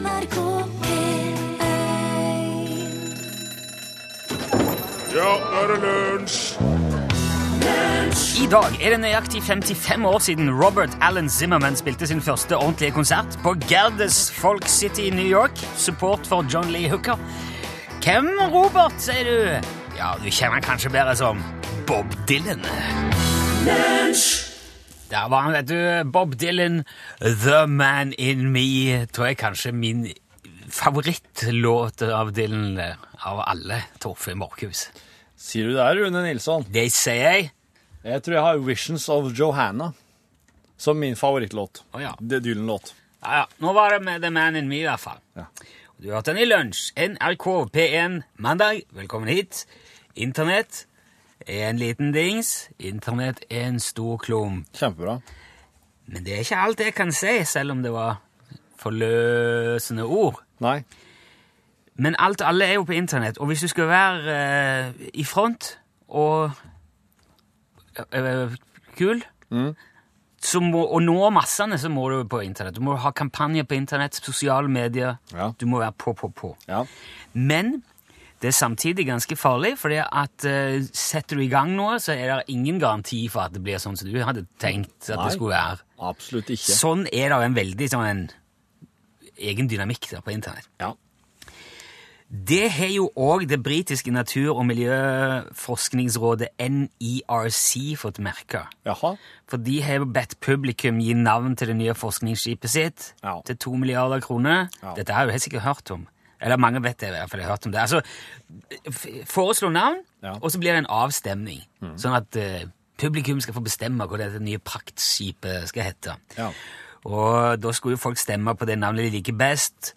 NRK P1 Ja, nå er det lunsj! I dag er det nøyaktig 55 år siden Robert Allen Zimmerman spilte sin første ordentlige konsert på Gerdes Folk City i New York. Support for John Lee Hooker. Hvem, Robert, sier du? Ja, du kjenner han kanskje bedre som Bob Dylan. Der var han, vet du. Bob Dylan, The Man In Me. Tror jeg kanskje min favorittlåt av Dylan eh, av alle. Torfinn Morkhus. Sier du det, her, Rune Nilsson? Det sier jeg. Jeg tror jeg har 'Visions of Johanna' som min favorittlåt. Å ja. Det er Dylan-låt. Ja, ja. Nå var det med The Man In Me, i hvert fall. Ja. Du har hatt den i lunsj. NRK P1 mandag. Velkommen hit. Internett er en liten dings. Internett er en stor klump. Kjempebra. Men det er ikke alt jeg kan si, selv om det var forløsende ord. Nei. Men alt alle er jo på internett, og hvis du skal være eh, i front og eh, kul så må, og nå massene, så må du på internett. Du må ha kampanjer på internett, sosiale medier. Ja. Du må være på, på, på. Ja. Men det er samtidig ganske farlig, fordi at eh, setter du i gang noe, så er det ingen garanti for at det blir sånn som du hadde tenkt at Nei. det skulle være. Absolutt ikke. Sånn er det en veldig sånn en egen dynamikk der på internett. Ja. Det har jo òg det britiske natur- og miljøforskningsrådet NERC fått merke. Jaha. For de har bedt publikum gi navn til det nye forskningsskipet sitt Ja. til to milliarder kroner. Ja. Dette har jo helt sikkert hørt om. Eller mange vet det i hvert fall. jeg har hørt om det. Altså, Foreslå navn, Ja. og så blir det en avstemning. Sånn at uh, publikum skal få bestemme hva dette nye praktskipet skal hete. Ja. Og da skulle jo folk stemme på det navnet de liker best.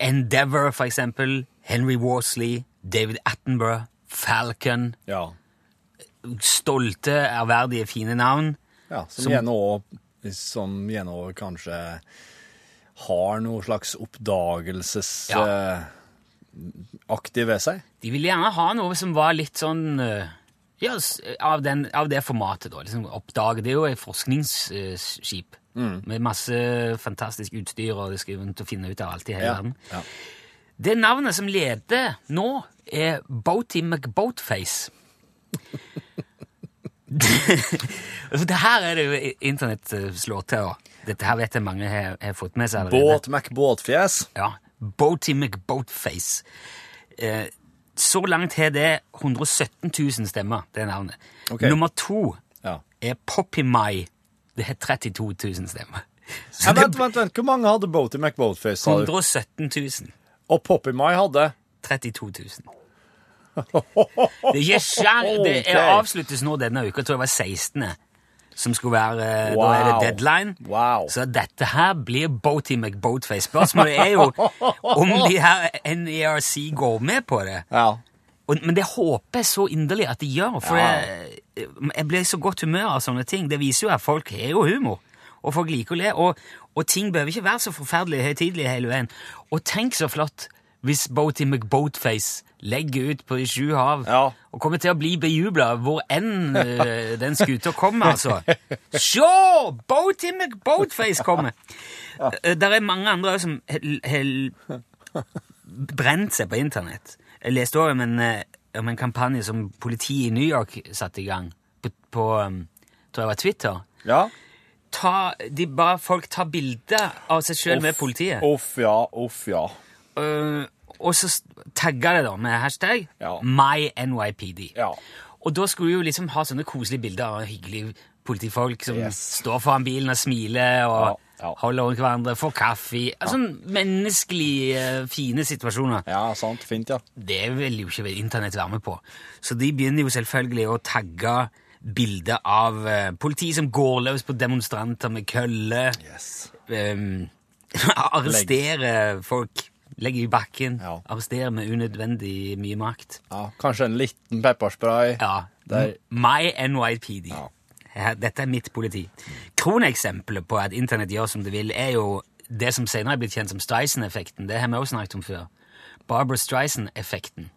Endeavour, for eksempel. Henry Worsley. David Attenborough. Falcon. Ja. Stolte, ærverdige, fine navn. ja. Som, Som- gjerne òg kanskje har noe slags oppdagelsesaktig Ja. ved seg. De ville gjerne ha noe som var litt sånn eh, ja, av, den, av det formatet, da. Liksom oppdage. Det er jo et forskningsskip med masse fantastisk utstyr, og det skal jo finne ut av alt i hele Ja. verden. Ja. Det navnet som leder nå, er Boaty McBoatface. For det her er det jo internett slår til. Og dette her vet jeg mange har, har fått med seg allerede. Båt McBåtfjes. Ja, Boaty McBoatface. Eh, så langt har det 117 000 stemmer, det navnet. Okay. Nummer to Ja. er Poppy Mai. Det har 32 000 stemmer. Ja, vent, vent, vent. Hvor mange hadde Boaty McBoatface? 117 000. Og Poppy Mai hadde 32 000. Det er sjans. Det er avsluttes nå denne uka. Jeg tror jeg var 16. som skulle være wow. Da er det deadline. Wow. Så dette her blir Boaty McBoatface. Spørsmålet er jo om de her NERC går med på det. Ja. Og, men det håper jeg så inderlig at de gjør, for jeg, jeg blir i så godt humør av sånne ting. Det viser jo at folk har jo humor, og folk liker å le. Og, og ting behøver ikke være så forferdelig høytidelige hele veien. Og tenk så flott hvis Boaty McBoatface legger ut på de sju hav Ja. og kommer til å bli bejubla hvor enn uh, den skuta kommer, altså. Sjå! Boaty McBoatface kommer! Eh, Der er mange andre òg som har brent seg på internett. Jeg leste òg om en, eh, om en kampanje som politiet i New York satte i gang på, på um, tror jeg var Twitter. ja. Ta, de ba folk ta bilder av seg sjøl med politiet, Uff, ja. Uff, ja. Øh, og så tagga det da med hashtag Ja. MyNYPD. Ja. Og da skulle du jo liksom ha sånne koselige bilder av hyggelige politifolk som Yes. står foran bilen og smiler og Ja, holder rundt hverandre, får kaffe. Sånn menneskelig fine situasjoner. Ja, sant. Fint, ja. Det vil jo ikke internett være med på. Så de begynner jo selvfølgelig å tagge bilder av eh, politi som går løs på demonstranter med kølle. Yes. Um, arrestere folk. Legge i bakken. Ja. Arrestere med unødvendig mye makt. Ja, Kanskje en liten pepperspray. Ja. Der- My NYPD. Ja. Dette er mitt politi. Kroneksempelet på at internett gjør som det vil, er jo det som senere er blitt kjent som Streisand-effekten. Det har vi også snakket om før. Barbara Streisand-effekten.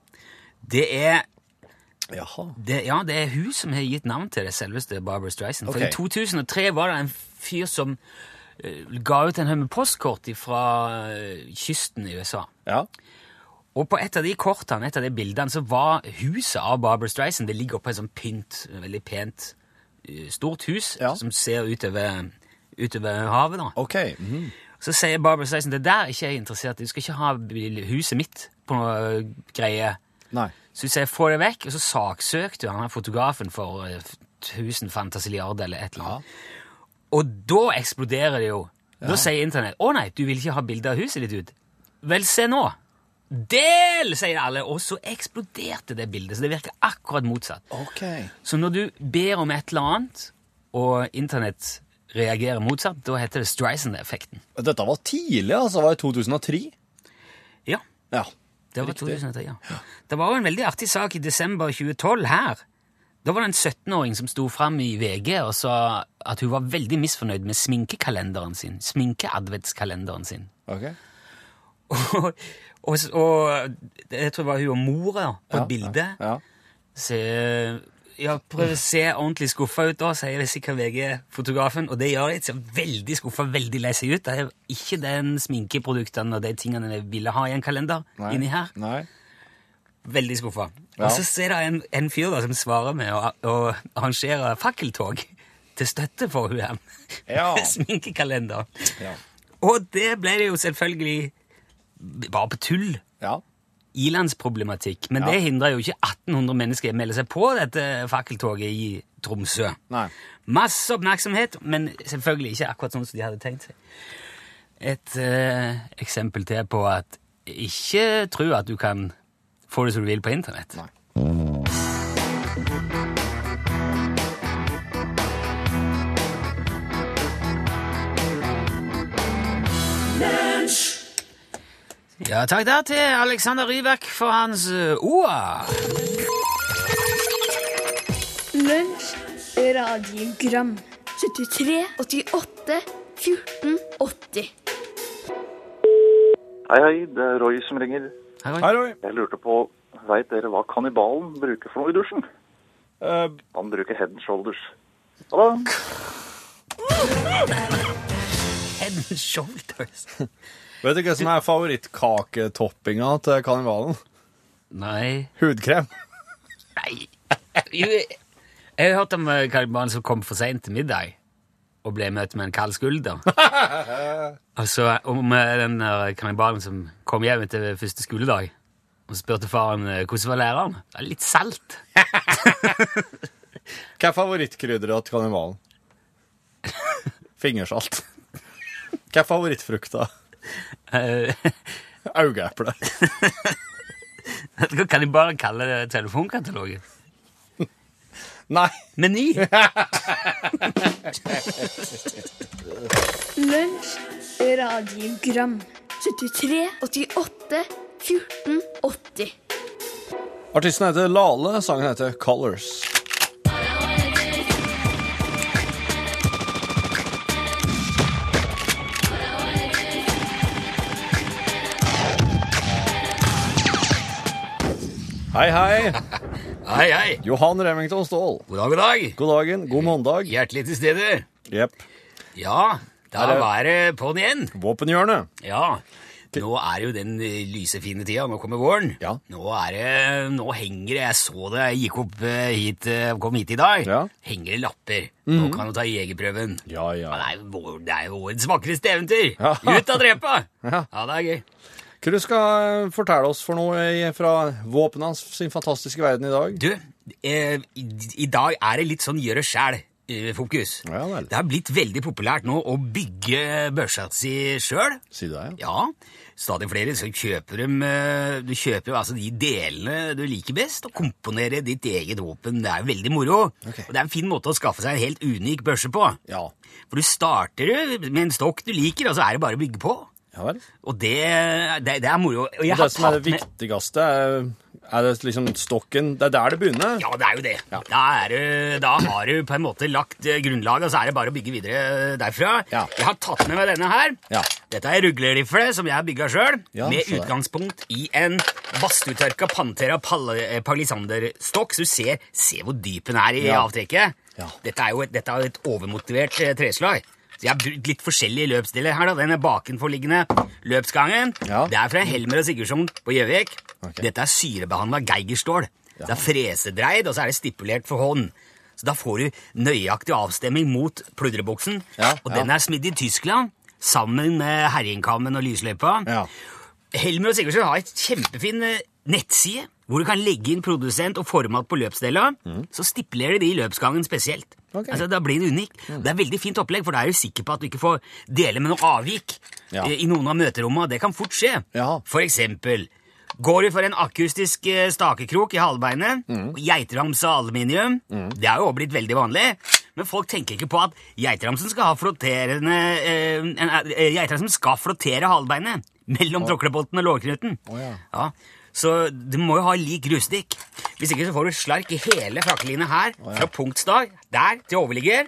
Det er Jaha. det, ja, det er hun som har gitt navn til det selveste Barbara Streisand. For i 2003 var det en fyr som ga ut en haug med postkort fra kysten i USA. Ja. Og på et av de kortene, et av de bildene, så var huset av Barbara Streisand Det ligger oppå et sånt pynt, veldig pent, eh, stort hus Ja. som ser utover, utover havet. da. OK. mhm. Så sier Barbara Streisand det der er ikke jeg interessert i. Du skal ikke ha huset mitt på noe greie. Nei. Så hun sier få det vekk, og så saksøkte hun fotografen for eh, 1000 fantasiliarder eller et eller annet. Og da eksploderer det jo. Da sier internett å nei, du vil ikke ha bilde av huset ditt ut. Vel, se nå. Del, sier alle, og så eksploderte det bildet. Så det virker akkurat motsatt. OK. Så når du ber om et eller annet, og internett reagerer motsatt, da heter det Streisand-effekten. Dette var tidlig, altså. Det var i 2003. Ja, Ja. det var Riktig. 2003, ja. Det var jo en veldig artig sak i desember 2012 her. Da var det en 17-åring som sto fram i VG og sa at hun var veldig misfornøyd med sminkekalenderen sin. Sminkeadventskalenderen sin. Ok. Og, og, og jeg tror det var hun og mora på Ja, et bilde. Ja. Så, ja, prøv å se ordentlig skuffa ut, da, sier sikkert VG-fotografen. Og det gjør de. Ser veldig skuffa, veldig lei seg ut. Det er ikke den sminkeproduktene og de tingene jeg ville ha i en kalender Nei. inni her. Nei. Veldig skuffa. Ja. Og så ser det en, en fyr da som svarer med å arrangere fakkeltog til støtte for hun her. Ja. Sminkekalender. Ja. Og det ble det jo selvfølgelig bare på tull. Ja. Ilandsproblematikk. Men Ja. det hindrer jo ikke 1800 mennesker i å melde seg på dette fakkeltoget i Tromsø. Nei. Masse oppmerksomhet, men selvfølgelig ikke akkurat sånn som de hadde tenkt seg. Et uh, eksempel til på at ikke tro at du kan få det som du vil på internett. Nei. Ja, takk der til Alexander Rybak for hans OA. ord. Lunsj, radiogram 73, 88, 14, 80 Hei, hei, det er Roy som ringer. Hei, Roy. Hei, Roy. Jeg lurte på, veit dere hva kannibalen bruker for noe i dusjen? Uh, Han bruker head and shoulders. Hallo? Head and shoulders. vet du hva som er favorittkaketoppinga til kannibalen? Nei. Hudkrem. Nei. Jeg har hørt om eh, kannibalen som kom for seint til middag og ble møtt med en kald skulder. altså om eh, den kannibalen som kom hjem etter første skoledag og spurte faren eh, hvordan var læreren. Det er litt salt. Hva er favorittkrydderet til kannibalen? Fingersalt. Hva er favorittfrukta? Eh, Augeeple. Kan hva bare kalle det telefonkatalogen? Nei. Meny. Lunsj, radiogram 73, 88, 14, 80 Artisten heter Lale, sangen heter Colors. Hei, hei. Hei, hei. Johan Remington Ståhl. God dag, god dag. God dagen, god mandag. Hjertelig til stede. Jepp. Ja, da er- været på'n igjen. Våpenhjørnet. Ja. Nå er jo den eh, lysefine tida. Nå kommer våren. Ja. Nå er det Nå henger det Jeg så det, jeg gikk opp eh, hit, eh, kom hit i dag. Ja. Mhm. Henger det lapper. Nå kan du ta jegerprøven. Ja, Ja, det, er vår, det er jo årets vakreste eventyr! Ja. Ut av drepa! Ja. ja, det er gøy. Hva du skal eh, fortelle oss for noe fra våpnene sin fantastiske verden i dag? Du, eh, i, i dag er det litt sånn gjøre sjæl-fokus. Ja vel. Det har blitt veldig populært nå å bygge børsa si sjøl. Si det, ja. Ja, stadig flere så kjøper dem, eh, du kjøper altså de delene du liker best, og komponerer ditt eget våpen. Det er jo veldig moro. Okay. Og det er en fin måte å skaffe seg en helt unik børse på. Ja. For du starter med en stokk du liker, og så er det bare å bygge på. Ja vel. Og det, det, det er moro. Og jeg det har som er det med- viktigste, er, er det liksom stokken Det er der det begynner? Ja, det er jo det. Da, er, da har du på en måte lagt eh, grunnlaget, og så er det bare å bygge videre derfra. Ja. Jeg har tatt med meg denne her. Ja. Dette er ruglerifle som jeg har bygga sjøl, Ja, med så det. utgangspunkt i en badstuetørka Pantera pal- eh, palisanderstokk. Så du ser, ser hvor dyp den er i Ja. avtrekket. Ja. Dette er jo et, dette er jo et overmotivert eh, treslag. Så jeg har brukt litt forskjellige løpsdeler her. da. Den er bakenforliggende løpsgangen. Ja. Det er fra Helmer og Sigurdsson på Gjøvik. Okay. Dette er syrebehandla geigerstål. Det er fresedreid, og så er det stipulert for hånd. Så da får du nøyaktig avstemming mot pludrebuksen. Ja, og ja. den er smidd i Tyskland, sammen med herjingkammen og lysløypa. Ja. Helmer og Sigurdsson har et kjempefin eh, nettside hvor du kan legge inn produsent og format på løpsdela. Så stipulerer de løpsgangen spesielt. Mm. Ok. Mm. Altså, Da blir det unik. Det er veldig fint opplegg, for da er du sikker på at du ikke får dele med noe avvik Ja. eh, i noen av møterommene. Det kan fort skje. Ja. For eksempel Går du for en akustisk eh, stakekrok i halvbeinet, Mm. og geiteramse og aluminium Det er jo også blitt veldig vanlig, men folk tenker ikke på at geiteramsen skal ha flotterende eh, en, eh, skal flottere halvbeinet mellom tråklebolten og lårknuten. Oh, ja. Ja, så du må jo ha lik rustikk. Hvis ikke så får du slark i hele frakkelinet her, fra punktstag der til overligger.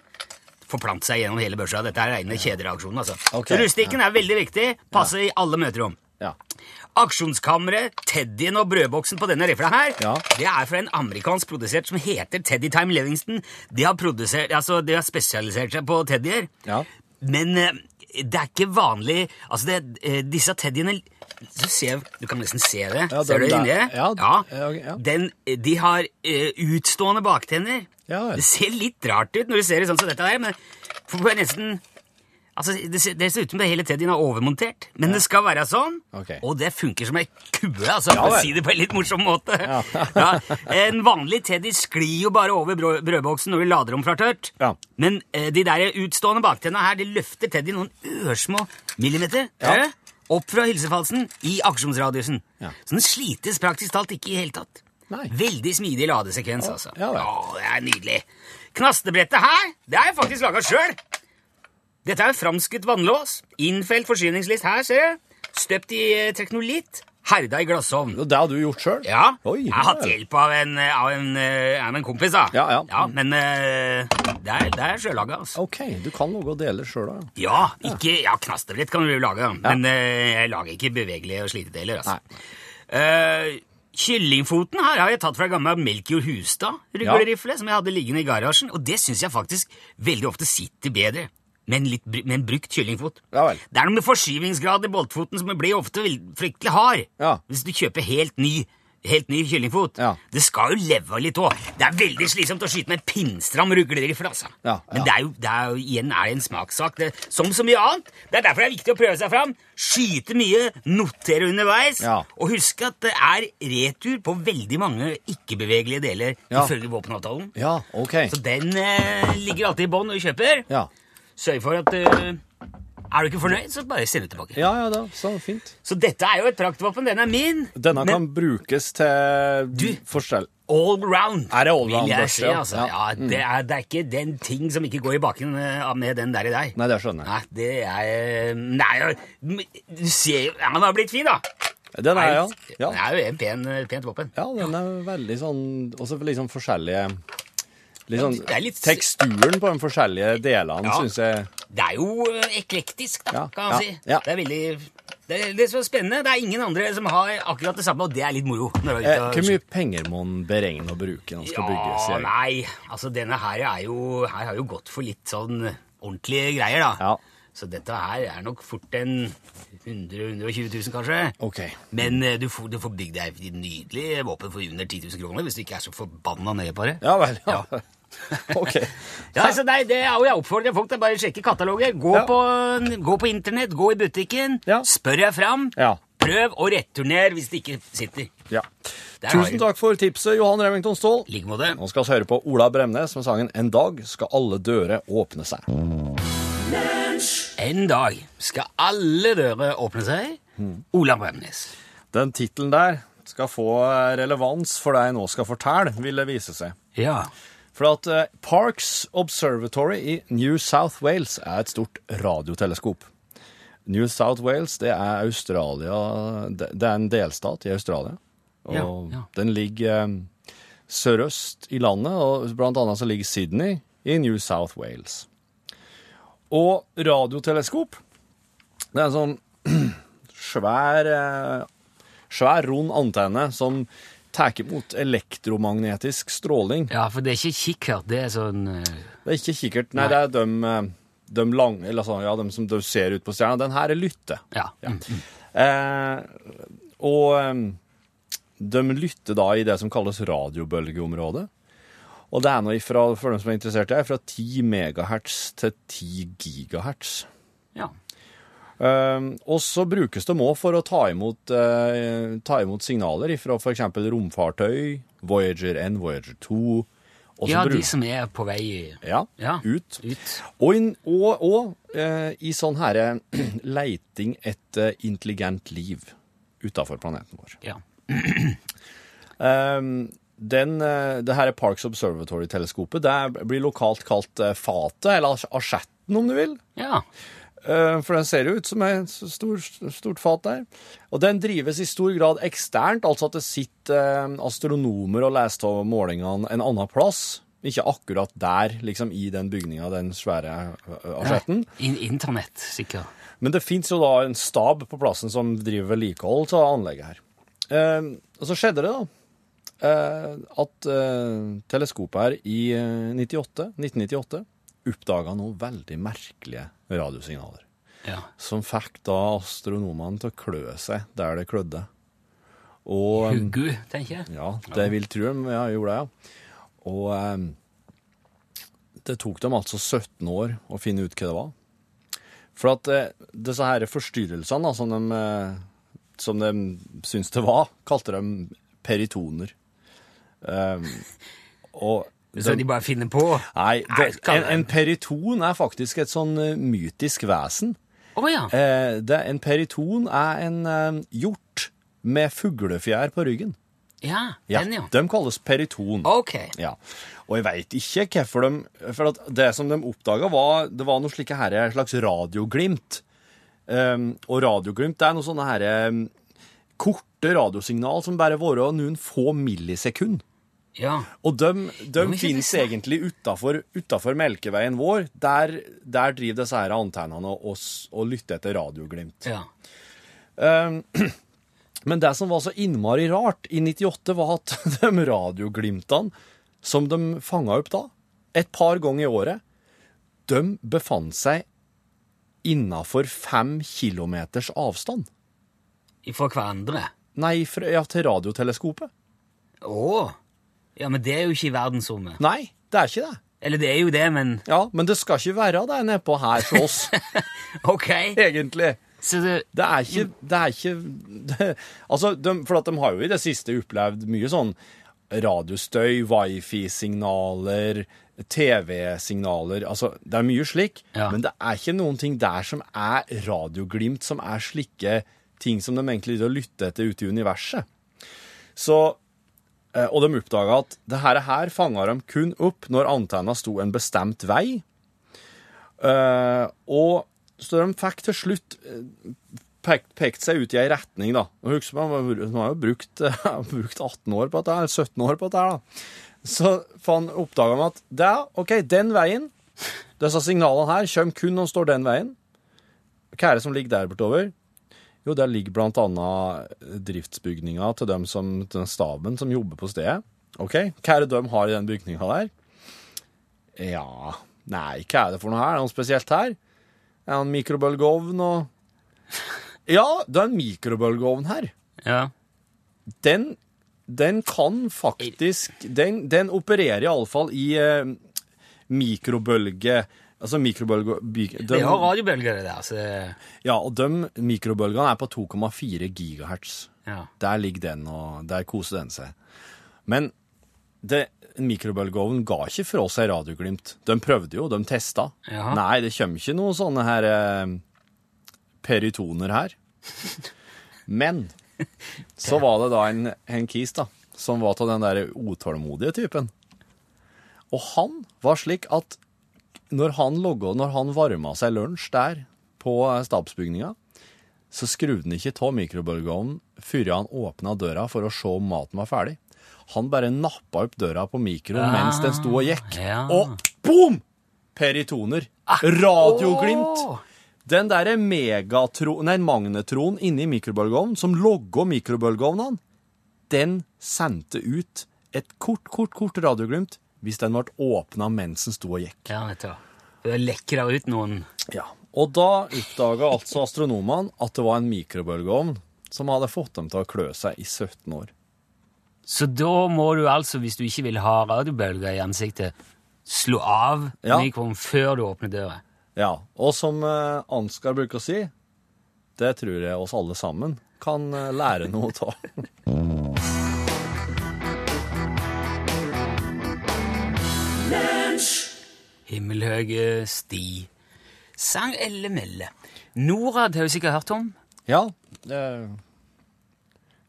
Forplante seg gjennom hele børsa. Dette er rene kjedereaksjonen. altså. Okay, Så rustikken er veldig viktig. Passer i alle møterom. Ja. Aksjonskammeret, Teddyen og brødboksen på denne rifla her, Ja. det er fra en amerikansk produsert som heter Teddy Time Livingston. De har, altså, de har spesialisert seg på teddyer. Ja. Men eh, det er ikke vanlig Altså, det, eh, disse teddyene du, ser, du kan nesten se det. Ja, ser du det inni. Ja, ja, ja. Den, de har eh, utstående baktenner. Ja det ser litt rart ut når du ser det sånn som dette her, men for nesten Altså, det ser, det ser ut som det hele teddyen er overmontert, men det skal være sånn. Okay. Og det funker som ei kue, altså, Ja for å si det på en litt morsom måte. Ja. En vanlig teddy sklir jo bare over brød, brødboksen når du lader om fra tørt. Ja. Men eh, de der utstående baktenna her, de løfter teddyen noen ørsmå millimeter Ja. eh, opp fra hylsefalsen i aksjonsradiusen. Ja. Så den slites praktisk talt ikke i hele tatt. Nei. Veldig smidig ladesekvens, altså. ja det er nydelig. Knastebrettet her, det har jeg faktisk laga sjøl. Dette er framskutt vannlås. Innfelt forsyningslist her, ser jeg. Støpt i eh, teknolitt. Herda i glassovn. Og det har du gjort sjøl? Ja, Oi, jeg har hatt hjelp av en, av en, eh, av en kompis, da. Ja, ja. men uh, det er, det er sjølaga, altså. Ok, du kan noe og dele sjøl, da. Ja, ikke, ja knastebrett kan du lage, men uh, jeg lager ikke bevegelige og slitedeler. Altså. Uh, kyllingfoten her har jeg tatt fra gammel Melkjord Hustad ruglrifle, som jeg hadde liggende i garasjen, og det syns jeg faktisk veldig ofte sitter bedre. Med en, litt, men brukt kyllingfot. Ja vel. Det er noe med forskyvingsgrad i boltfoten som blir ofte fryktelig hard. Ja. Hvis du kjøper helt ny, helt ny kyllingfot. Ja. Det skal jo leve litt òg. Det er veldig slitsomt å skyte med pinnstram rugleriffel, altså. Ja, Men det er, jo, det er jo igjen er det en smakssak. Det, som så mye annet. Det er derfor det er viktig å prøve seg fram. Skyte mye, notere underveis. Og huske at det er retur på veldig mange ikke-bevegelige deler ifølge våpenavtalen. Ja, ok. Så den eh, ligger alltid i bånn når du kjøper. Ja, Sørg for at uh, Er du ikke fornøyd, så bare send det tilbake. ja, ja da, så fint. Så dette er jo et praktvåpen. Den er min. Denne kan brukes til Du- forskjell. all round. Er det all round Vil jeg si, altså. Ja. Ja, det, er, det er ikke den ting som ikke går i bakken eh, med den der i deg. Nei, det skjønner jeg. Nei, det er Nei, du ser jo Han har blitt fin, da. Den er, ja. ja. Det er jo en pen, pent våpen. Ja, den er veldig sånn Også litt sånn forskjellige sånn det er litt- Teksturen på de forskjellige delene Ja. syns jeg Det er jo eh, eklektisk, da, Ja, kan man ja, si. ja. Det er veldig det er, som er spennende. Det er ingen andre som har akkurat det samme, og det er litt moro. når eh, Hvor mye penger må en beregne å bruke når den skal bygge? Ja, nei, altså denne her er jo Her har jo gått for litt sånn ordentlige greier, da. Ja. Så dette her er nok fort en 100 000-120 000, kanskje. Okay. Men eh, du får, du får bygd deg et nydelig våpen for under 10 000 kroner hvis du ikke er så forbanna nøye på det. Ja vel. Ja. ok. Ja, altså, nei, det er jo Jeg oppfordrer folk til å bare sjekke kataloger. Gå, Ja. på, gå på internett, gå i butikken, Ja. spør deg fram. Ja. Prøv å returnere hvis det ikke sitter. ja. Der Tusen takk for tipset, Johan Remington Ståhl. Like måte. Nå skal vi høre på Ola Bremnes med sangen 'En dag skal alle dører åpne seg'. En dag skal alle dører åpne seg. Ola Olav Bremnes. Den tittelen der skal få relevans for det jeg nå skal fortelle, vil det vise seg. Ja. For at eh, Parks Observatory i New South Wales er et stort radioteleskop. New South Wales det er Australia Det det er en delstat i Australia. Og Ja, ja. den ligger eh, sørøst i landet, og blant annet så ligger Sydney i New South Wales. Og radioteleskop Det er en sånn svær eh, Svær, rund antenne som tar imot elektromagnetisk stråling. ja, for det er ikke kikkert. Det er sånn eh, Det er ikke kikkert. Nei, Nei. det er dem eh, de lange, eller sånn, ja, de som du ser ut på stjerna, den her er lytte. Ja. Mm. Eh, og de lytter da i det som kalles radiobølgeområdet. Og det er nå ifra, for dem som er interessert det, fra 10 megahertz til 10 gigahertz. ja. Uh, og så brukes de òg for å ta imot, uh, ta imot signaler fra f.eks. romfartøy, Voyager 1, Voyager 2 Ja, bruk... de som er på vei ja, ja, ut. ut. Og, in, og, og uh, i sånn herre leiting etter intelligent liv utafor planeten vår. Ja. Um, den, eh, det her er Parks Observatory-teleskopet. Det blir lokalt kalt eh, fatet, eller as- asjetten om du vil. ja. Eh, For den ser jo ut som et stor, stort fat der. Og den drives i stor grad eksternt, altså at det sitter astronomer og leser av målingene en annen plass. Ikke akkurat der, liksom i den bygninga, den svære asjetten. In internett, sikkert. Men det fins jo da en stab på plassen som driver vedlikehold av anlegget her. Og så skjedde det, da, at eh, teleskopet her i eh, 98, 1998 oppdaga noen veldig merkelige radiosignaler. Ja. Som fikk da astronomene til å klø seg der det klødde. Og Hugu, tenker jeg. ja, det vil tro de ja, gjorde det, ja. Og eh, det tok dem altså 17 år å finne ut hva det var. For at eh, disse her forstyrrelsene da, som de, eh, som de syntes det var, kalte de peritoner. Um, og Så de bare finner på? Nei, det, en, en periton er faktisk et sånn eh, mytisk vesen. ja. Eh, det, en periton er en eh, hjort med fuglefjær på ryggen. Ja, Ja, den, ja. De kalles periton. OK. Ja. Og jeg veit ikke hvorfor de For at det som de oppdaga, var Det var noe slike her, slags radioglimt. Um, og radioglimt det er noe sånne her, um, korte radiosignal som bare varer noen få millisekund. Ja. Og de, de finnes det- egentlig utafor, Melkeveien vår. Der, der driver disse her antennene og, og lytter etter radioglimt. ja. Um, men det som var så innmari rart i 98, var at de radioglimtene som de fanga opp da, et par ganger i året, de befant seg innafor fem kilometers avstand. Fra hverandre? Nei, fra, ja, til radioteleskopet. Å! Ja, men det er jo ikke i verdensrommet. Nei, det er ikke det. Eller det er jo det, men Ja, Men det skal ikke være det nedpå her for oss, OK. egentlig. Så det Det er ikke, det er ikke det, Altså, de, For at de har jo i det siste opplevd mye sånn radiostøy, wifi-signaler, TV-signaler Altså, det er mye slik, Ja. men det er ikke noen ting der som er radioglimt, som er slike ting som de egentlig lytter etter ute i universet. Så Og de oppdaga at det her, her fanga de kun opp når antenna sto en bestemt vei. Eh, og så de fikk til slutt eh, pekt, pekt seg ut i ei retning, da. Og husk, man, har- jo brukt, eh, brukt 18 år på dette, eller 17 år på dette, da. Så oppdaga de at det OK, den veien, disse signalene her, kommer kun når de står den veien. Hva er det som ligger der bortover? Jo, der ligger blant annet driftsbygninga til dem som, til den staben som jobber på stedet. OK, hva er det de har i den bygninga der? Ja Nei, hva er det for noe her? Er det noe spesielt her? Er det en mikrobølgeovn og Ja, det er en mikrobølgeovn her. Ja. Den, den kan faktisk Den, den opererer iallfall i eh, mikrobølge... Altså mikrobølge... by- Det de- har radiobølger, der. Så det- Ja, og de mikrobølgene er på 2,4 gigahertz. ja. Der ligger den, og der koser den seg. Men det, mikrobølgeovnen ga ikke fra seg radioglimt. De prøvde jo, de testa. Ja. Nei, det kommer ikke noen sånne her eh, peritoner her. Men så var det da en, en kis da, som var til den der utålmodige typen. Og han var slik at når han logga, når han varma seg lunsj der på eh, stabsbygninga, så skrudde han ikke av mikrobølgeovnen før han åpna døra for å se om maten var ferdig. Han bare nappa opp døra på mikroen mens den sto og gikk. ja. Og boom! Peritoner. Radioglimt. Åh! Den derre megatro... Nei, magnetron inni mikrobølgeovnen, som logga mikrobølgeovnene, den sendte ut et kort, kort, kort radioglimt hvis den ble åpna mens den sto og gikk. Ja, vet du. Det lekker der ut noen Ja. Og da oppdaga altså astronomene at det var en mikrobølgeovn som hadde fått dem til å klø seg i 17 år. Så da må du altså, hvis du ikke vil ha radiobølger i ansiktet, slå av Ja. mikroen før du åpner døra. Ja, og som eh, Ansgar bruker å si, det tror jeg oss alle sammen kan eh, lære noe av. Himmelhøge sti. Sang Elle Melle. Norad har du sikkert hørt om. Ja, det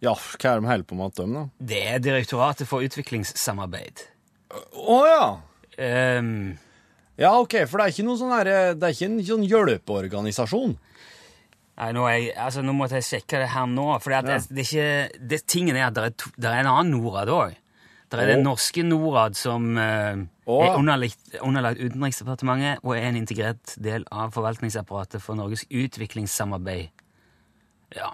Ja, hva er det de holder på med dem, da? Det er Direktoratet for utviklingssamarbeid. Å ja! Um, Ja, OK, for det er ikke noe sånn her, Det er ikke en sånn hjelpeorganisasjon. nei, nå, jeg, altså, nå måtte jeg sjekke det her nå. For det, Ja. det, er ikke, det, tingen er at det er, er en annen Norad òg. Det er den norske Norad som eh, er underlagt, underlagt Utenriksdepartementet og er en integrert del av forvaltningsapparatet for Norges utviklingssamarbeid. Ja.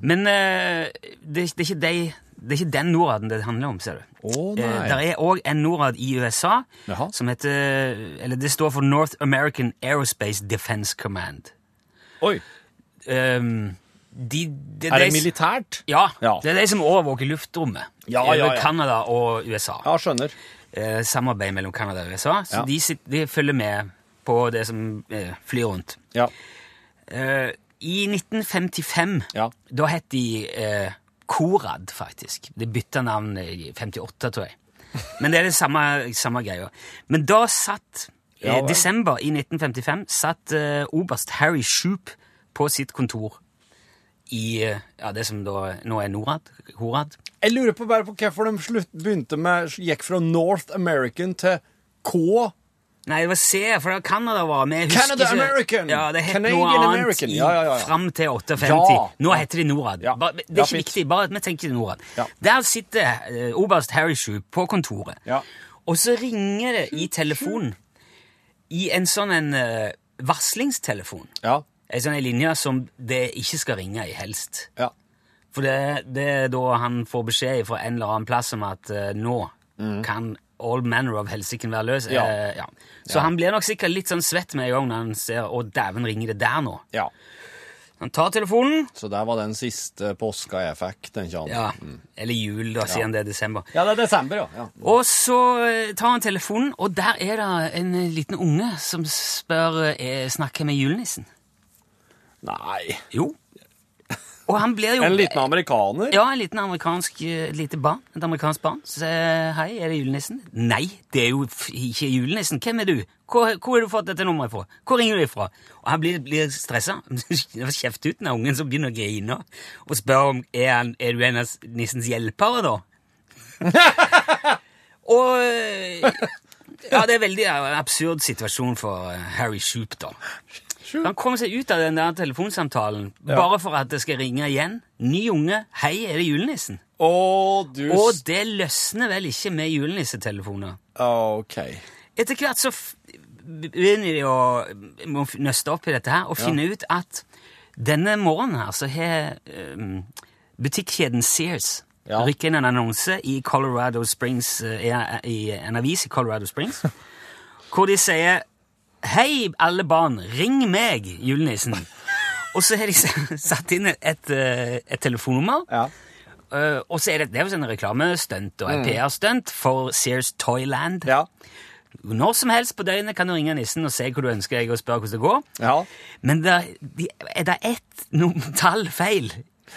Men eh, det, det, er ikke de, det er ikke den Noraden det handler om, ser du. Nei. der er òg en Norad i USA Jaha. som heter Eller det står for North American Aerospace Defense Command. Oi. Um, de, de, Er det de- militært? Ja, Ja. det er de som overvåker luftrommet. Ja, over ja, ja. Canada og USA. Ja, skjønner. Eh, samarbeid mellom Canada og USA. Så de, sitter, de følger med på det som eh, flyr rundt. Ja. Eh, I 1955, Ja. da het de eh, Korad, faktisk. De bytta navn i 58, tror jeg. Men det er det samme, samme greia. Men da satt Ja, eh, desember i 1955 satt eh, oberst Harry Shoop på sitt kontor i eh, ja, det som da nå er Norad. Horad? Jeg lurer på bare på hvorfor de slutt, begynte med gikk fra North American til K. Nei, det var C, for da Canada var med. Canada ikke- American! Ja, det het Canadian noe annet i, Ja, ja, ja, fram til 58. Ja. Nå heter de Norad. Bare, det er ikke viktig, bare at vi tenker Norad. Der sitter uh, oberst Harry Shoe på kontoret, Ja. og så ringer det i telefonen i en sånn en uh, varslingstelefon. Ja. En sånn linje som det ikke skal ringe i, helst. Ja. For det, det er da han får beskjed fra en eller annen plass om at uh, nå kan all manner of helsiken være løs. Mm. Ja. Uh, ja. Så han blir nok sikkert litt sånn svett med en gang når han ser å dæven, ringer det der nå. ja. Han tar telefonen. Så der var den siste påska jeg fikk, tenker han. Ja, Eller jul, da, siden det er desember. Ja, det er desember, ja. ja. Og så eh, tar han telefonen, og der er det en liten unge som spør Snakker med julenissen. Nei. Jo. Og han blir jo En liten amerikaner? Ja, en liten amerikansk eh, et lite barn. Et amerikansk barn. Så sier hei, er det julenissen? Nei, det er jo ikke julenissen. Hvem er du? Hvor, hvor har du fått dette nummeret fra? Hvor ringer du ifra? Og han blir, blir stressa. Kjeft ut den ungen som begynner å grine, og spør om er, han, er du en av nissens hjelpere, da? og eh, Ja, det er en veldig eh, absurd situasjon for eh, Harry Shoop, da. Han kommer seg ut av den der telefonsamtalen bare for at det skal ringe igjen. Ny unge. Hei, er det julenissen? Å, du Og det løsner vel ikke med julenissetelefoner. OK. Etter hvert så begynner de å nøste opp i dette her og finne ut at denne morgenen her så har um, butikkjeden Sears Ja. rykket inn en annonse i Colorado Springs, eh, i, i en avis i Colorado Springs, hvor de sier Hei, alle barn, ring meg, julenissen. Og så har de satt inn et, eh, et telefonnummer. Ja. Eh, og så er det, det er jo sånn reklamestunt og et PR-stunt for Sears Toyland. Ja. Når som helst på døgnet kan du ringe nissen og se hva du ønsker deg og spørre hvordan det går. Ja. Men det, de, er det ett tall feil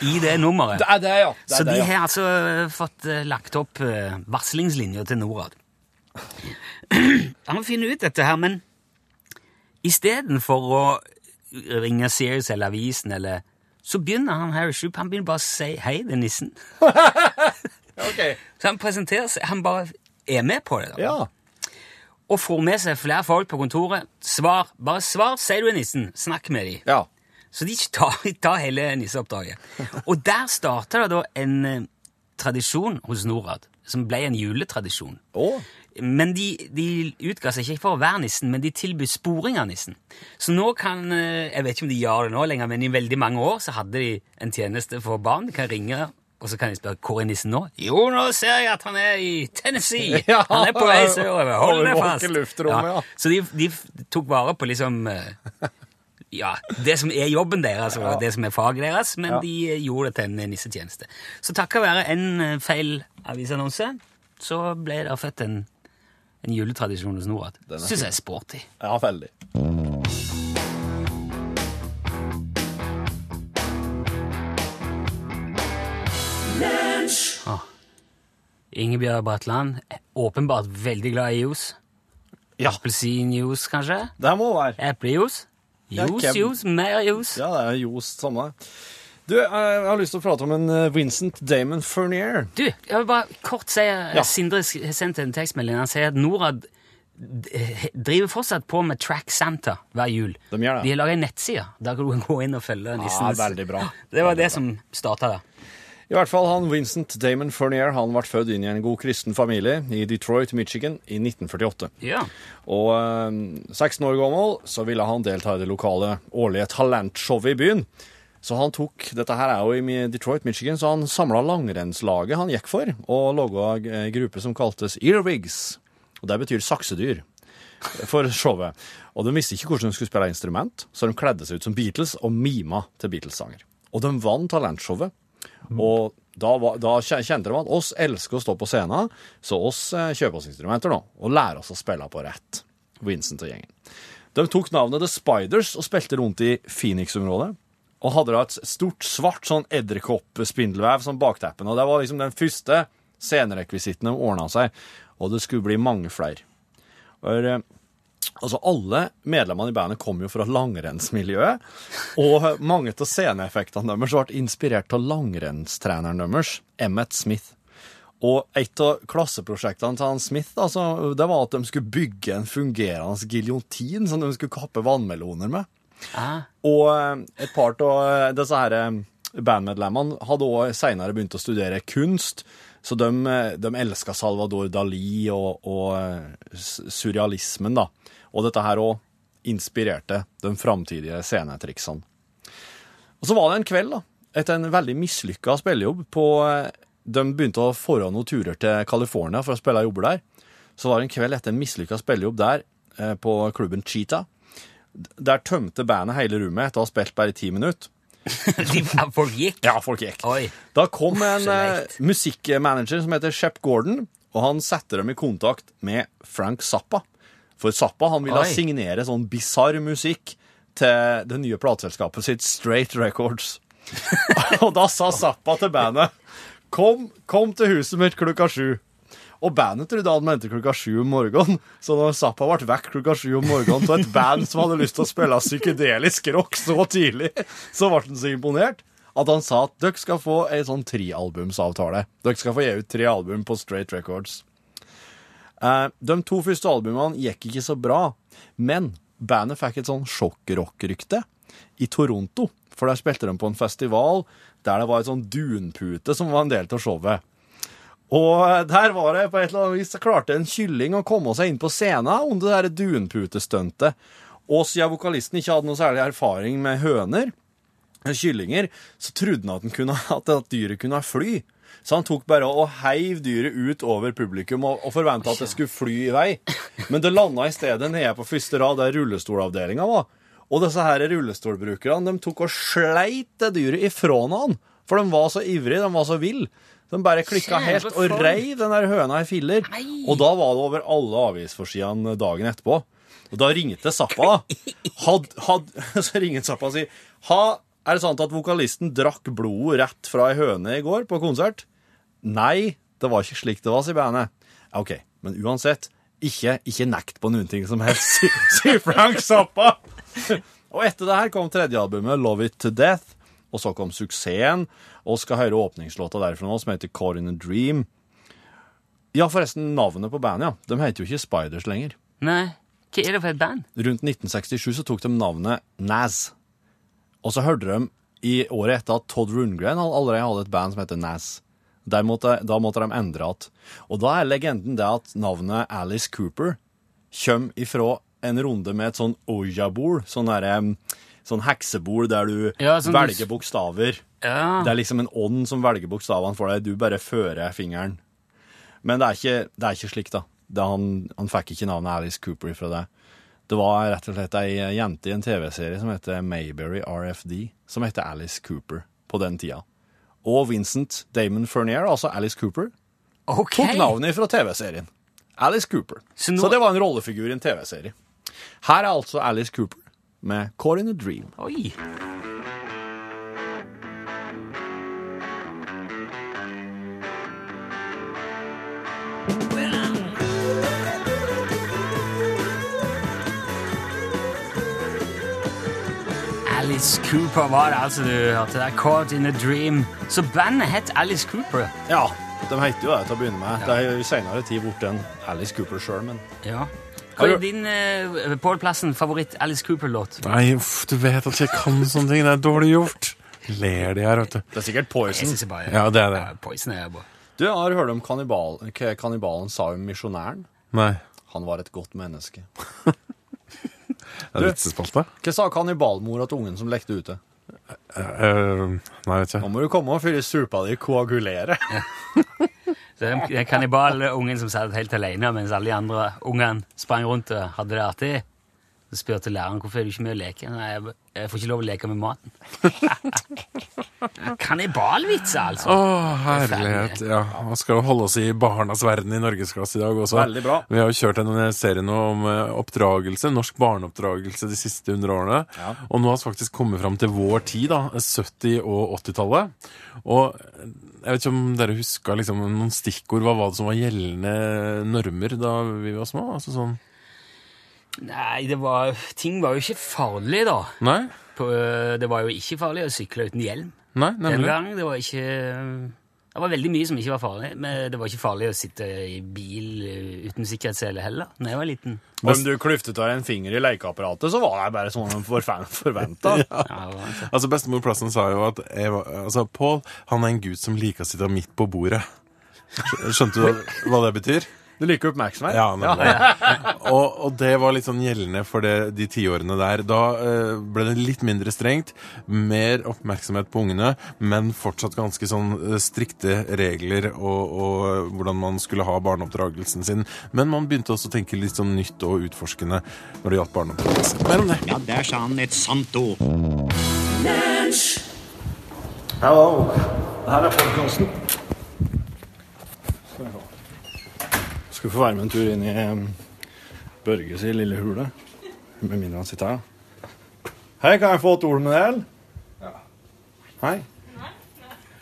i det nummeret. Det er det, ja. Det er så det, de har altså fått eh, lagt opp varslingslinjer til Norad. Han finner ut dette her, men istedenfor å ringe Sears eller avisen, eller, så begynner han Harry Shoop han begynner bare å si 'hei, det er nissen'. okay. Så han presenterer seg, han bare er med på det. da. Ja. Og får med seg flere folk på kontoret. Svar. Bare svar, sier du er nissen. Snakk med dem. Ja. Så de tar, tar hele nisseoppdraget. Og der starta det da en eh, tradisjon hos Norad, som ble en juletradisjon. Å. Men de, de utga seg ikke for å være nissen, men de tilbød sporing av nissen. Så nå kan eh, Jeg vet ikke om de gjør det nå lenger, men i veldig mange år så hadde de en tjeneste for barn. De kan ringe Og så kan jeg spørre hvor er nissen nå? Jo, nå ser jeg at han er i Tennessee! Ja, han er på vei sørover. Hold deg fast! ja. Så de, de tok vare på liksom eh, ja, det som er jobben deres, og det som er faget deres, men de eh, gjorde det til en nissetjeneste. Så takket være en feil avisannonse, så ble det født en, en juletradisjon hos Norad. Syns jeg er sporty. Ja, veldig. Ingebjørg Bratland, er åpenbart veldig glad i juice. Ja. Appelsinjuice, kanskje? Det må være. Eplejuice? Ja, Juice, hvem- juice, mer juice. Ja, det er juice, samme. Du, jeg jeg har lyst til å prate om en eh, Vincent Damon Fernier. Du, jeg vil bare kort si Ja. Sindre har sendt en tekstmelding. Han sier at Norad eh, driver fortsatt på med Track Santa hver jul. De gjør det. De har laga ei nettside. Der kan du gå inn og følge nissen. veldig bra. Det var Veldig det som starta det. I hvert fall han Vincent Damon Fernier han ble født inn i en god kristen familie i Detroit, Michigan i 1948. Ja. Og øh, 16 år gammel så ville han delta i det lokale årlige talentshowet i byen. Så han tok, dette her er jo i Detroit, Michigan, så han samla langrennslaget han gikk for, og laga en gruppe som kaltes Earwigs. Og det betyr saksedyr for showet. Og de visste ikke hvordan de skulle spille instrument, så de kledde seg ut som Beatles og mima til Beatles-sanger. Og de vant talentshowet. Og da, var, da kjente de at oss elsker å stå på scenen, så oss eh, kjøper oss instrumenter nå, og lærer oss å spille på rett. Vincent og gjengen. De tok navnet The Spiders og spilte rundt i Phoenix-området. Og hadde da et stort, svart sånn edderkoppspindelvev som bakteppen. Og det var liksom den første scenerekvisitten de ordna seg, og det skulle bli mange flere. For, eh, altså Alle medlemmene i bandet kom jo fra langrennsmiljøet, og mange av sceneeffektene deres ble inspirert av langrennstreneren deres, Emmet Smith. Og et av klasseprosjektene til han Smith altså, det var at de skulle bygge en fungerende giljotin som de skulle kappe vannmeloner med. Ah, Og eh, et par av disse her eh, bandmedlemmene hadde også senere begynt å studere kunst, så de, eh, de elska Salvador Dali og, og eh, surrealismen, da. Og dette her òg inspirerte de framtidige scenetriksene. Og så var det en kveld, da, etter en veldig mislykka spillejobb på eh, De begynte å få noen turer til California for å spille jobber der. Så var det en kveld etter en mislykka spillejobb der, eh, på klubben Cheetah. Der tømte bandet hele rommet etter å ha spilt bare i ti minutter. folk gikk? Ja, folk gikk. Oi. Da kom en Så eh, musikkmanager som heter Shep Gordon, og han satte dem i kontakt med Frank Zappa. For Zappa han ville Oi. signere sånn bisarr musikk til det nye plateselskapet sitt Straight Records. og da sa Zappa til bandet kom, kom til huset mitt klokka sju. Og bandet trodde han mente klokka sju om morgenen, så når Zappa ble vekk klokka sju om morgenen til et band som hadde lyst til å spille psykedelisk rock så tidlig, så ble han så imponert at han sa at dere skal få ei sånn trealbumsavtale. Dere skal få gi ut tre album på Straight Records. Eh, de to første albumene gikk ikke så bra, men bandet fikk et sånn sjokkrock-rykte i Toronto. For der spilte de på en festival der det var et sånn dunpute som var en del av showet. Og eh, der var det på et eller annet vis så klarte en kylling å komme seg inn på scenen under det der dunputestuntet. Og siden vokalisten ikke hadde noe særlig erfaring med høner, eh, kyllinger, så trodde han at, den kunne, at dyret kunne fly. Så han tok bare og heiv dyret ut over publikum og, og forventa at det skulle fly i vei. Men det landa i stedet nede på første rad der rullestolavdelinga var. Og disse her rullestolbrukerne de tok og sleit det dyret ifra han. For de var så ivrige, de var så ville. De bare klikka helt og rei den der høna i filler. Nei. Og da var det over alle avisforsidene dagen etterpå. Og da ringte Zappa, da. Had, had, så ringte Zappa og sier ha, Er det sant at vokalisten drakk blodet rett fra ei høne i går på konsert? Nei, det var ikke slik det var, sier bandet. OK, men uansett, ikke, ikke nekt på noen ting som helst, sier Frank Zappa. Og etter det her kom tredje albumet, Love It To Death. Og så kom suksessen, og skal høre åpningslåta derfra nå, som heter Caught In A Dream. Ja, forresten, navnet på bandet, ja. De heter jo ikke Spiders lenger. Nei. Hva er det for et band? Rundt 1967 så tok de navnet Naz. Og så hørte de i året etter at Todd Rundgren allerede hadde et band som heter Naz. Der måtte, da måtte de endre at. Og da er legenden det at navnet Alice Cooper kommer ifra en runde med et sånn Oja-bord, sånn derre sånn heksebol der du Ja, sånn du- velger bokstaver. Ja. Det er liksom en ånd som velger bokstavene for deg, du bare fører fingeren. Men det er ikke, det er ikke slik, da. Det han, han fikk ikke navnet Alice Cooper fra det. Det var rett og slett ei jente i en TV-serie som heter Mayberry RFD, som heter Alice Cooper på den tida. Og Vincent Damon Fernier, altså Alice Cooper, okay. tok navnet fra TV-serien. Alice Cooper. Så Så, det var en rollefigur i en TV-serie. Her er altså Alice Cooper med Caught in a Dream. Oi. Alice Cooper var det altså du hørte der. Caught in a Dream. Så bandet het Alice Cooper. Ja, de heter jo det til å begynne med. Det er jo i senere tid blitt en Alice Cooper sjøl, men Ja. Hva er din uh, Pål Plassen favoritt Alice Cooper-låt? Nei, uff, du vet at jeg kan sånne ting. Det er dårlig gjort. Ler de her, vet du. det er sikkert Jeg Poison. synes jeg bare Ja, det er det. Ja, Poison er bra. Du har hørt om kannibal, hva kannibalen sa om misjonæren? Nei. Han var et godt menneske. Er det vitsespalte? Hva sa kannibalmora til ungen som lekte ute? Uh, nei, vet Nå må du komme og fylle suppa di koagulere. Den den kannibalungen som satt helt alene mens alle de andre ungene sprang rundt og hadde det artig. Så spurte læreren hvorfor er du ikke med å leke. Nei, jeg, jeg får ikke lov å leke med maten. Kannibalvitser, altså. Å, herlighet. Ja, Vi skal jo holde oss i barnas verden i norgesklasse i dag også. Veldig bra. Vi har jo kjørt en serie nå om eh, oppdragelse, norsk barneoppdragelse de siste hundre årene. Og nå har vi faktisk kommet fram til vår tid, da, 70- og 80-tallet. Og jeg vet ikke om dere huska liksom, noen stikkord. Hva var det som var gjeldende normer da vi var små? Altså sånn Nei, det var, ting var jo ikke farlig, da. Nei? På, det var jo ikke farlig å sykle uten hjelm. Nei, Den gang, det var ikke Det var veldig mye som ikke var farlig, men det var ikke farlig å sitte i bil eh, uten sikkerhetssele heller, da jeg var liten. Om du klyftet av en finger i lekeapparatet, så var det bare sånn de forventa. Ja, ja, altså. Altså Bestemor Plassen sa jo at Eva, altså, Paul han er en gutt som liker å sitte midt på bordet. Skjønte du hva det betyr? Du liker oppmerksomhet? Ja, nemlig. Og, og det var litt sånn gjeldende for det, de tiårene der. Da eh, ble det litt mindre strengt, mer oppmerksomhet på ungene, men fortsatt ganske sånn eh, strikte regler og, og hvordan man skulle ha barneoppdragelsen sin. Men man begynte også å tenke litt sånn nytt og utforskende når det gjaldt barneoppdragelse. Mer om det. Ja, der sa han et sant ord. Hello. Her er podkasten. Skal vi få være med en tur inn i Børges i lille hule? Med mindre han sitter her. Hei, kan jeg få et ord med deg? eller? Hei?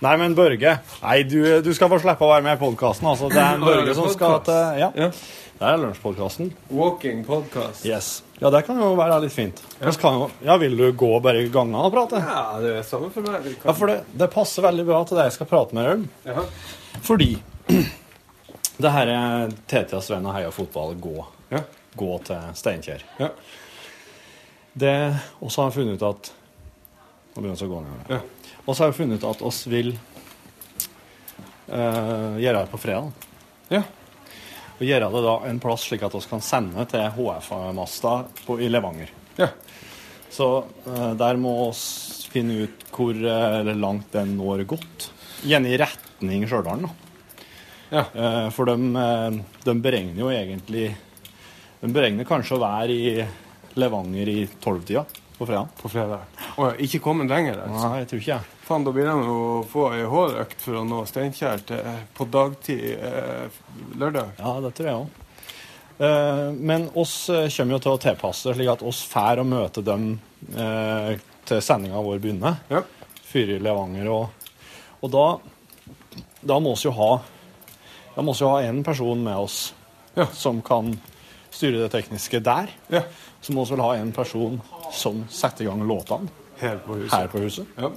Nei, men Børge Nei, du, du skal få slippe å være med i podkasten. Altså. Det er en Børge som skal til Ja. Det er lunsjpodkasten. Walking podcast. Yes. Ja, det kan jo være litt fint. Ja. Kan jo, ja, Vil du gå bare i gangene og prate? Ja, det er samme for meg. Ja, for det, det passer veldig bra til det jeg skal prate med deg om. Ja. Fordi det her er Tetias venn og Heia Fotball gå, Ja. gå til Steinkjer. Ja. Det, og så har vi funnet ut at Nå begynner vi å gå ned. Ja. Og så har vi funnet ut at oss vil uh, gjøre det på fredag. Ja. Og gjøre det da en plass slik at vi kan sende til HF-masta i Levanger. Ja. Så uh, der må vi finne ut hvor uh, langt den når godt. Gjerne i retning Stjørdal, da. Ja. Eh, for de, eh, de beregner jo egentlig De beregner kanskje å være i Levanger i tolvtida på fredag. På fredag. og ja, ikke kommet lenger, altså. Nei, jeg tror ikke jeg. Faen, da blir de å få ei hårøkt for å nå Steinkjer på dagtid eh, lørdag. Ja, det tror jeg òg. Men oss eh, kommer jo til å tilpasse det slik at oss får å møte dem eh, til sendinga vår begynner. Ja. Fyre i Levanger. Og, og da, da må vi jo ha Da må vi jo ha en person med oss Ja. som kan styre det tekniske der. Ja. Så må vi vel ha en person som setter i gang låtene Her på huset. her på huset. Ja.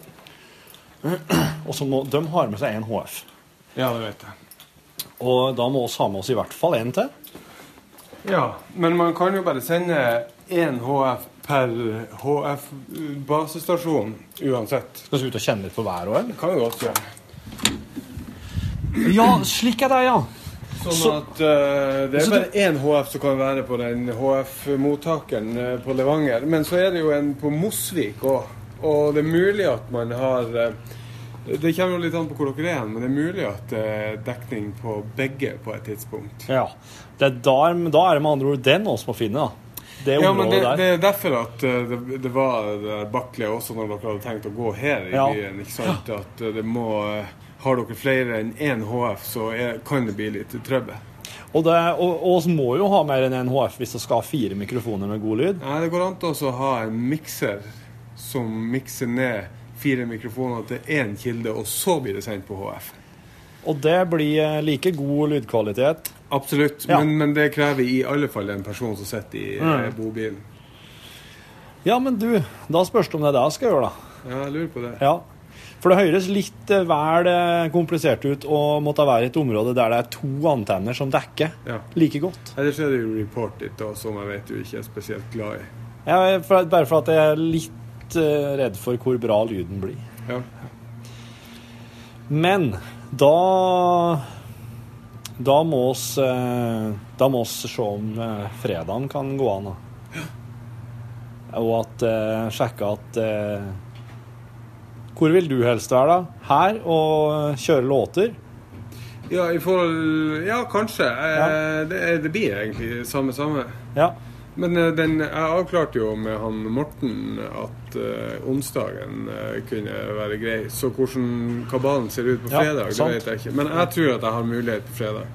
Og så må de ha med seg en HF. ja, det vet jeg. Og da må vi ha med oss i hvert fall en til. Ja, men man kan jo bare sende én HF per HF-basestasjon uansett. Skal vi ut og kjenne litt på været òg, eller? Det kan vi godt gjøre. Ja, slik er det, ja. Sånn at uh, det er bare én HF som kan være på den HF-mottakeren uh, på Levanger. Men så er det jo en på Mosvik òg. Og det er mulig at man har uh, Det kommer jo litt an på hvor dere er, men det er mulig at det er dekning på begge på et tidspunkt. Ja. Det er der, men da er det med andre ord den oss må finne, da. Det Ja, men det, det er derfor at eh, det, det var det også når dere hadde tenkt å gå her i Ja. byen. ikke sant? At eh, det må eh, Har dere flere enn én HF, så er, kan det bli litt trøbbel. Og, oss må jo ha mer enn en HF hvis vi skal ha fire mikrofoner med god lyd. Nei, Det går an til å ha en mikser som mikser ned fire mikrofoner til én kilde, og så blir det sendt på HF. Og det blir eh, like god lydkvalitet. Absolutt, Ja. men, men det krever i alle fall en person som sitter i Mm. eh, bobilen. Ja, men du, da spørs det om det er det jeg skal gjøre, da. Ja, jeg lurer på det. Ja. For det høres litt eh, vel eh, komplisert ut å måtte være i et område der det er to antenner som dekker Ja. like godt. Ellers er det jo Report It, da, som jeg vet du ikke er spesielt glad i. Ja, for, bare for at jeg er litt uh, redd for hvor bra lyden blir. Ja. Men da Da må oss Da må oss se om fredagen kan gå an. Da. Og at sjekke at Hvor vil du helst være, da? Her og kjøre låter? Ja, i forhold Ja, kanskje. Eh, Ja. Det, er- det blir egentlig samme samme. Ja. Men eh, den, jeg avklarte jo med han Morten at uh, onsdagen uh, kunne være grei. Så hvordan kabalen ser ut på fredag, det vet jeg ikke. Men jeg tror at jeg har mulighet på fredag.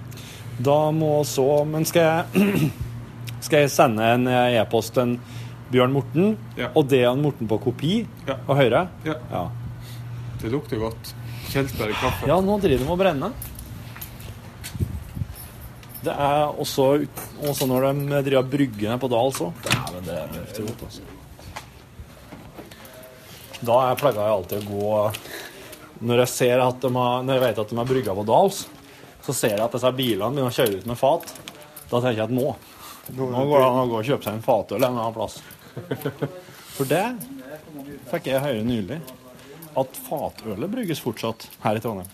Da må så Men skal jeg Skal jeg sende en eh, e-post til Bjørn Morten, Ja. og det en Morten på kopi Ja. og Høyre? Ja. Det lukter godt. Kjelsberg kaffe. Ja, nå driver de med å brenne. Det er også, også når de driver bryggene brygger ned på Dals så. Dæven, det er heftig godt, altså. Da er pleier jeg alltid å gå Når jeg ser at de har, når jeg vet at de har brygga på Dals, så ser jeg at disse bilene begynner å kjøre ut med fat. Da tenker jeg at nå Nå går det an å gå og kjøpe seg en fatøl en eller annen plass. For det fikk jeg høre nylig. At fatølet brygges fortsatt her i Trondheim.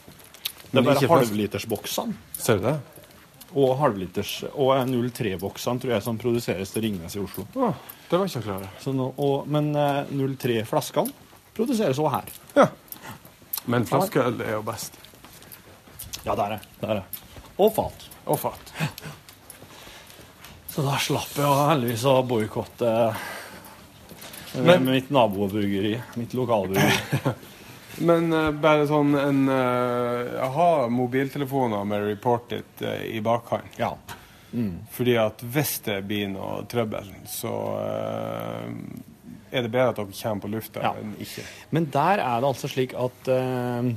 Det er bare halvlitersboksene Ser du det? og halvliters og 03-boksene tror jeg som produseres til Ringnes i Oslo. Ja, det var ikke klart klar. Så nå, og, men eh, 03-flaskene produseres også her. Ja. Men flaskeøl er jo best. Ja, det er det. det, er det. Og fat. Og fat. Så da slapp jeg heldigvis å boikotte eh, mitt nabobryggeri. Mitt lokalbryggeri. Men uh, bare sånn en uh, Ha mobiltelefoner med Report It eh, i bakhånd. Ja. Fordi at hvis det blir noe trøbbel, så eh, er det bedre at dere kommer på lufta Ja. enn ikke. Men der er det altså slik at eh,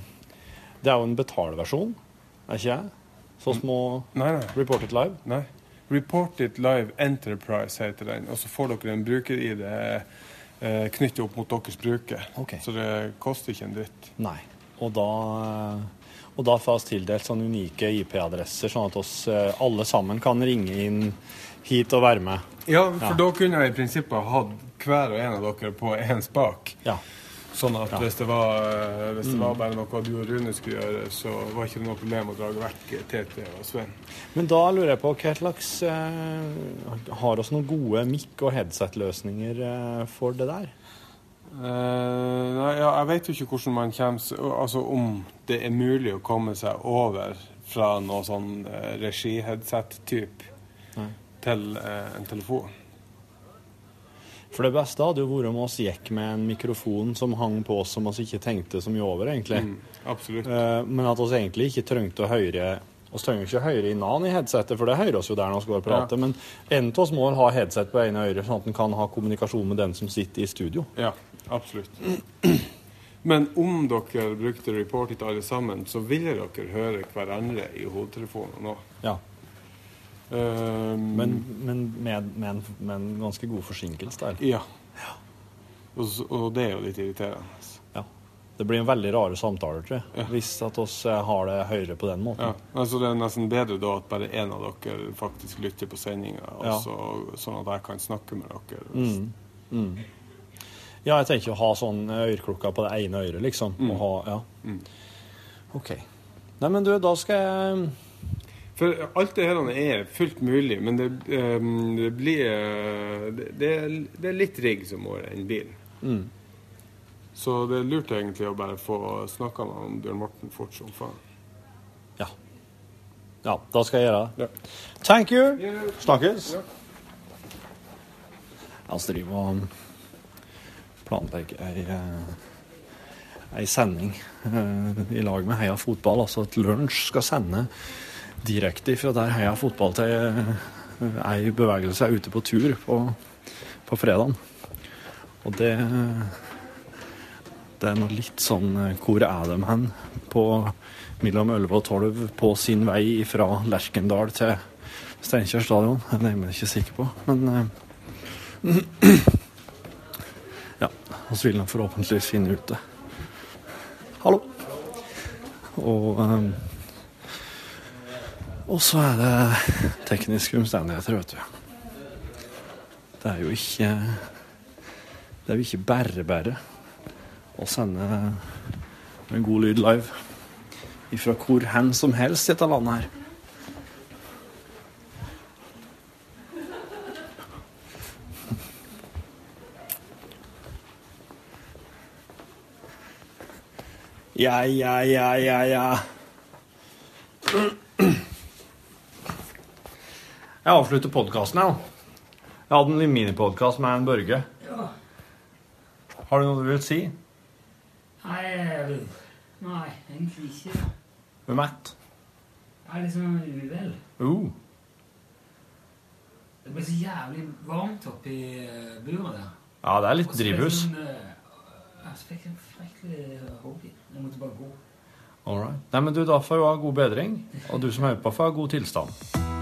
det er jo en betaleversjon, er ikke jeg? Så små Nei, nei. Report It Live. nei. Report It Live Enterprise heter den. Og så får dere en bruker-ID uh, knyttet opp mot deres bruker. Okay. Så det koster ikke en dritt. Nei. Og da, og da får vi tildelt sånne unike IP-adresser, sånn at oss eh, alle sammen kan ringe inn hit og være med. Ja, for Ja. da kunne jeg i prinsippet hatt hver og en av dere på én spak. Ja. Sånn at hvis, det var, eh, hvis det Mm. var bare noe du og Rune skulle gjøre, så var ikke det noe problem å dra vekk TT og Sven. Men da lurer jeg på hva slags eh, Har vi noen gode mic- og headset-løsninger eh, for det der? Eh, nei, ja, jeg vet jo ikke hvordan man kommer Altså om det er mulig å komme seg over fra noe sånn uh, regi-headset-type til eh, en telefon. For det beste hadde jo vært om oss gikk med en mikrofon som hang på oss som oss ikke tenkte så mye over, egentlig. Mm, absolutt. Eh, men at oss egentlig ikke trengte å høre oss trenger ikke å høre innan nan i headsetet, for det hører oss jo der når vi går og prater. Men en av oss må ha headset på ene øret, sånn at en kan ha kommunikasjon med den som sitter i studio. Ja, absolutt. Men om dere brukte Report It alle sammen, så ville dere høre hverandre i hodetelefonene òg. Ja. Um, Men, men med, med, en, med en ganske god forsinkelse der. Ja. Og, og det er jo litt irriterende. Ja. Det blir en veldig rare samtaler, tror jeg, Ja. hvis at oss eh, har det høyere på den måten. Ja, altså Det er nesten bedre da at bare én av dere faktisk lytter på sendinga, Ja. sånn at jeg kan snakke med dere. Mm. Mm. Ja, jeg tenker å ha sånn øreklokker på det ene øret, liksom. Mm. Ha, ja. Mm. OK. Nei, men du, da skal jeg For alt det her er fullt mulig, men det, um, det blir eh, det, det, er, det litt rigg som må inn bilen. Mm. Så det er lurt egentlig å bare få snakka med han Bjørn Morten fort som faen. Ja. Ja, da skal jeg gjøre det. Ja. Thank you. Snakkes. Altså driver og planlegger ei, eh, ei sending i lag med Heia Fotball. Altså at Lunsj skal sende direkte fra der Heia Fotball til eh, ei bevegelse ute på tur på, på fredagen. Og det det er noe litt sånn eh, Hvor er de hen? På mellom 11 og 12 på sin vei fra Lerkendal til Steinkjer stadion. Det er jeg ikke sikker på, men eh, Ja. Og så vil de forhåpentligvis finne ut det. Hallo. Og eh, Og så er det tekniske omstendigheter, vet du. Det er jo ikke Det er jo ikke bare bare å sende en god lyd live ifra hvor hen som helst i dette landet her. Ja, ja, ja, ja, ja. Jeg avslutter podkasten, jeg. Jeg hadde en minipodkast med en Børge. Ja. Har du noe du vil si? Nei, eh, nei, egentlig ikke. Du er Matt? Jeg er liksom sånn uvel. Uh. Det ble så jævlig varmt oppi eh, buret der. Ja, det er litt det drivhus. Jeg eh, ja, fikk en fryktelig hobby. Jeg måtte bare gå. All right. Nei, men du, da får du ha god bedring. Og du som hører på, får ha god tilstand.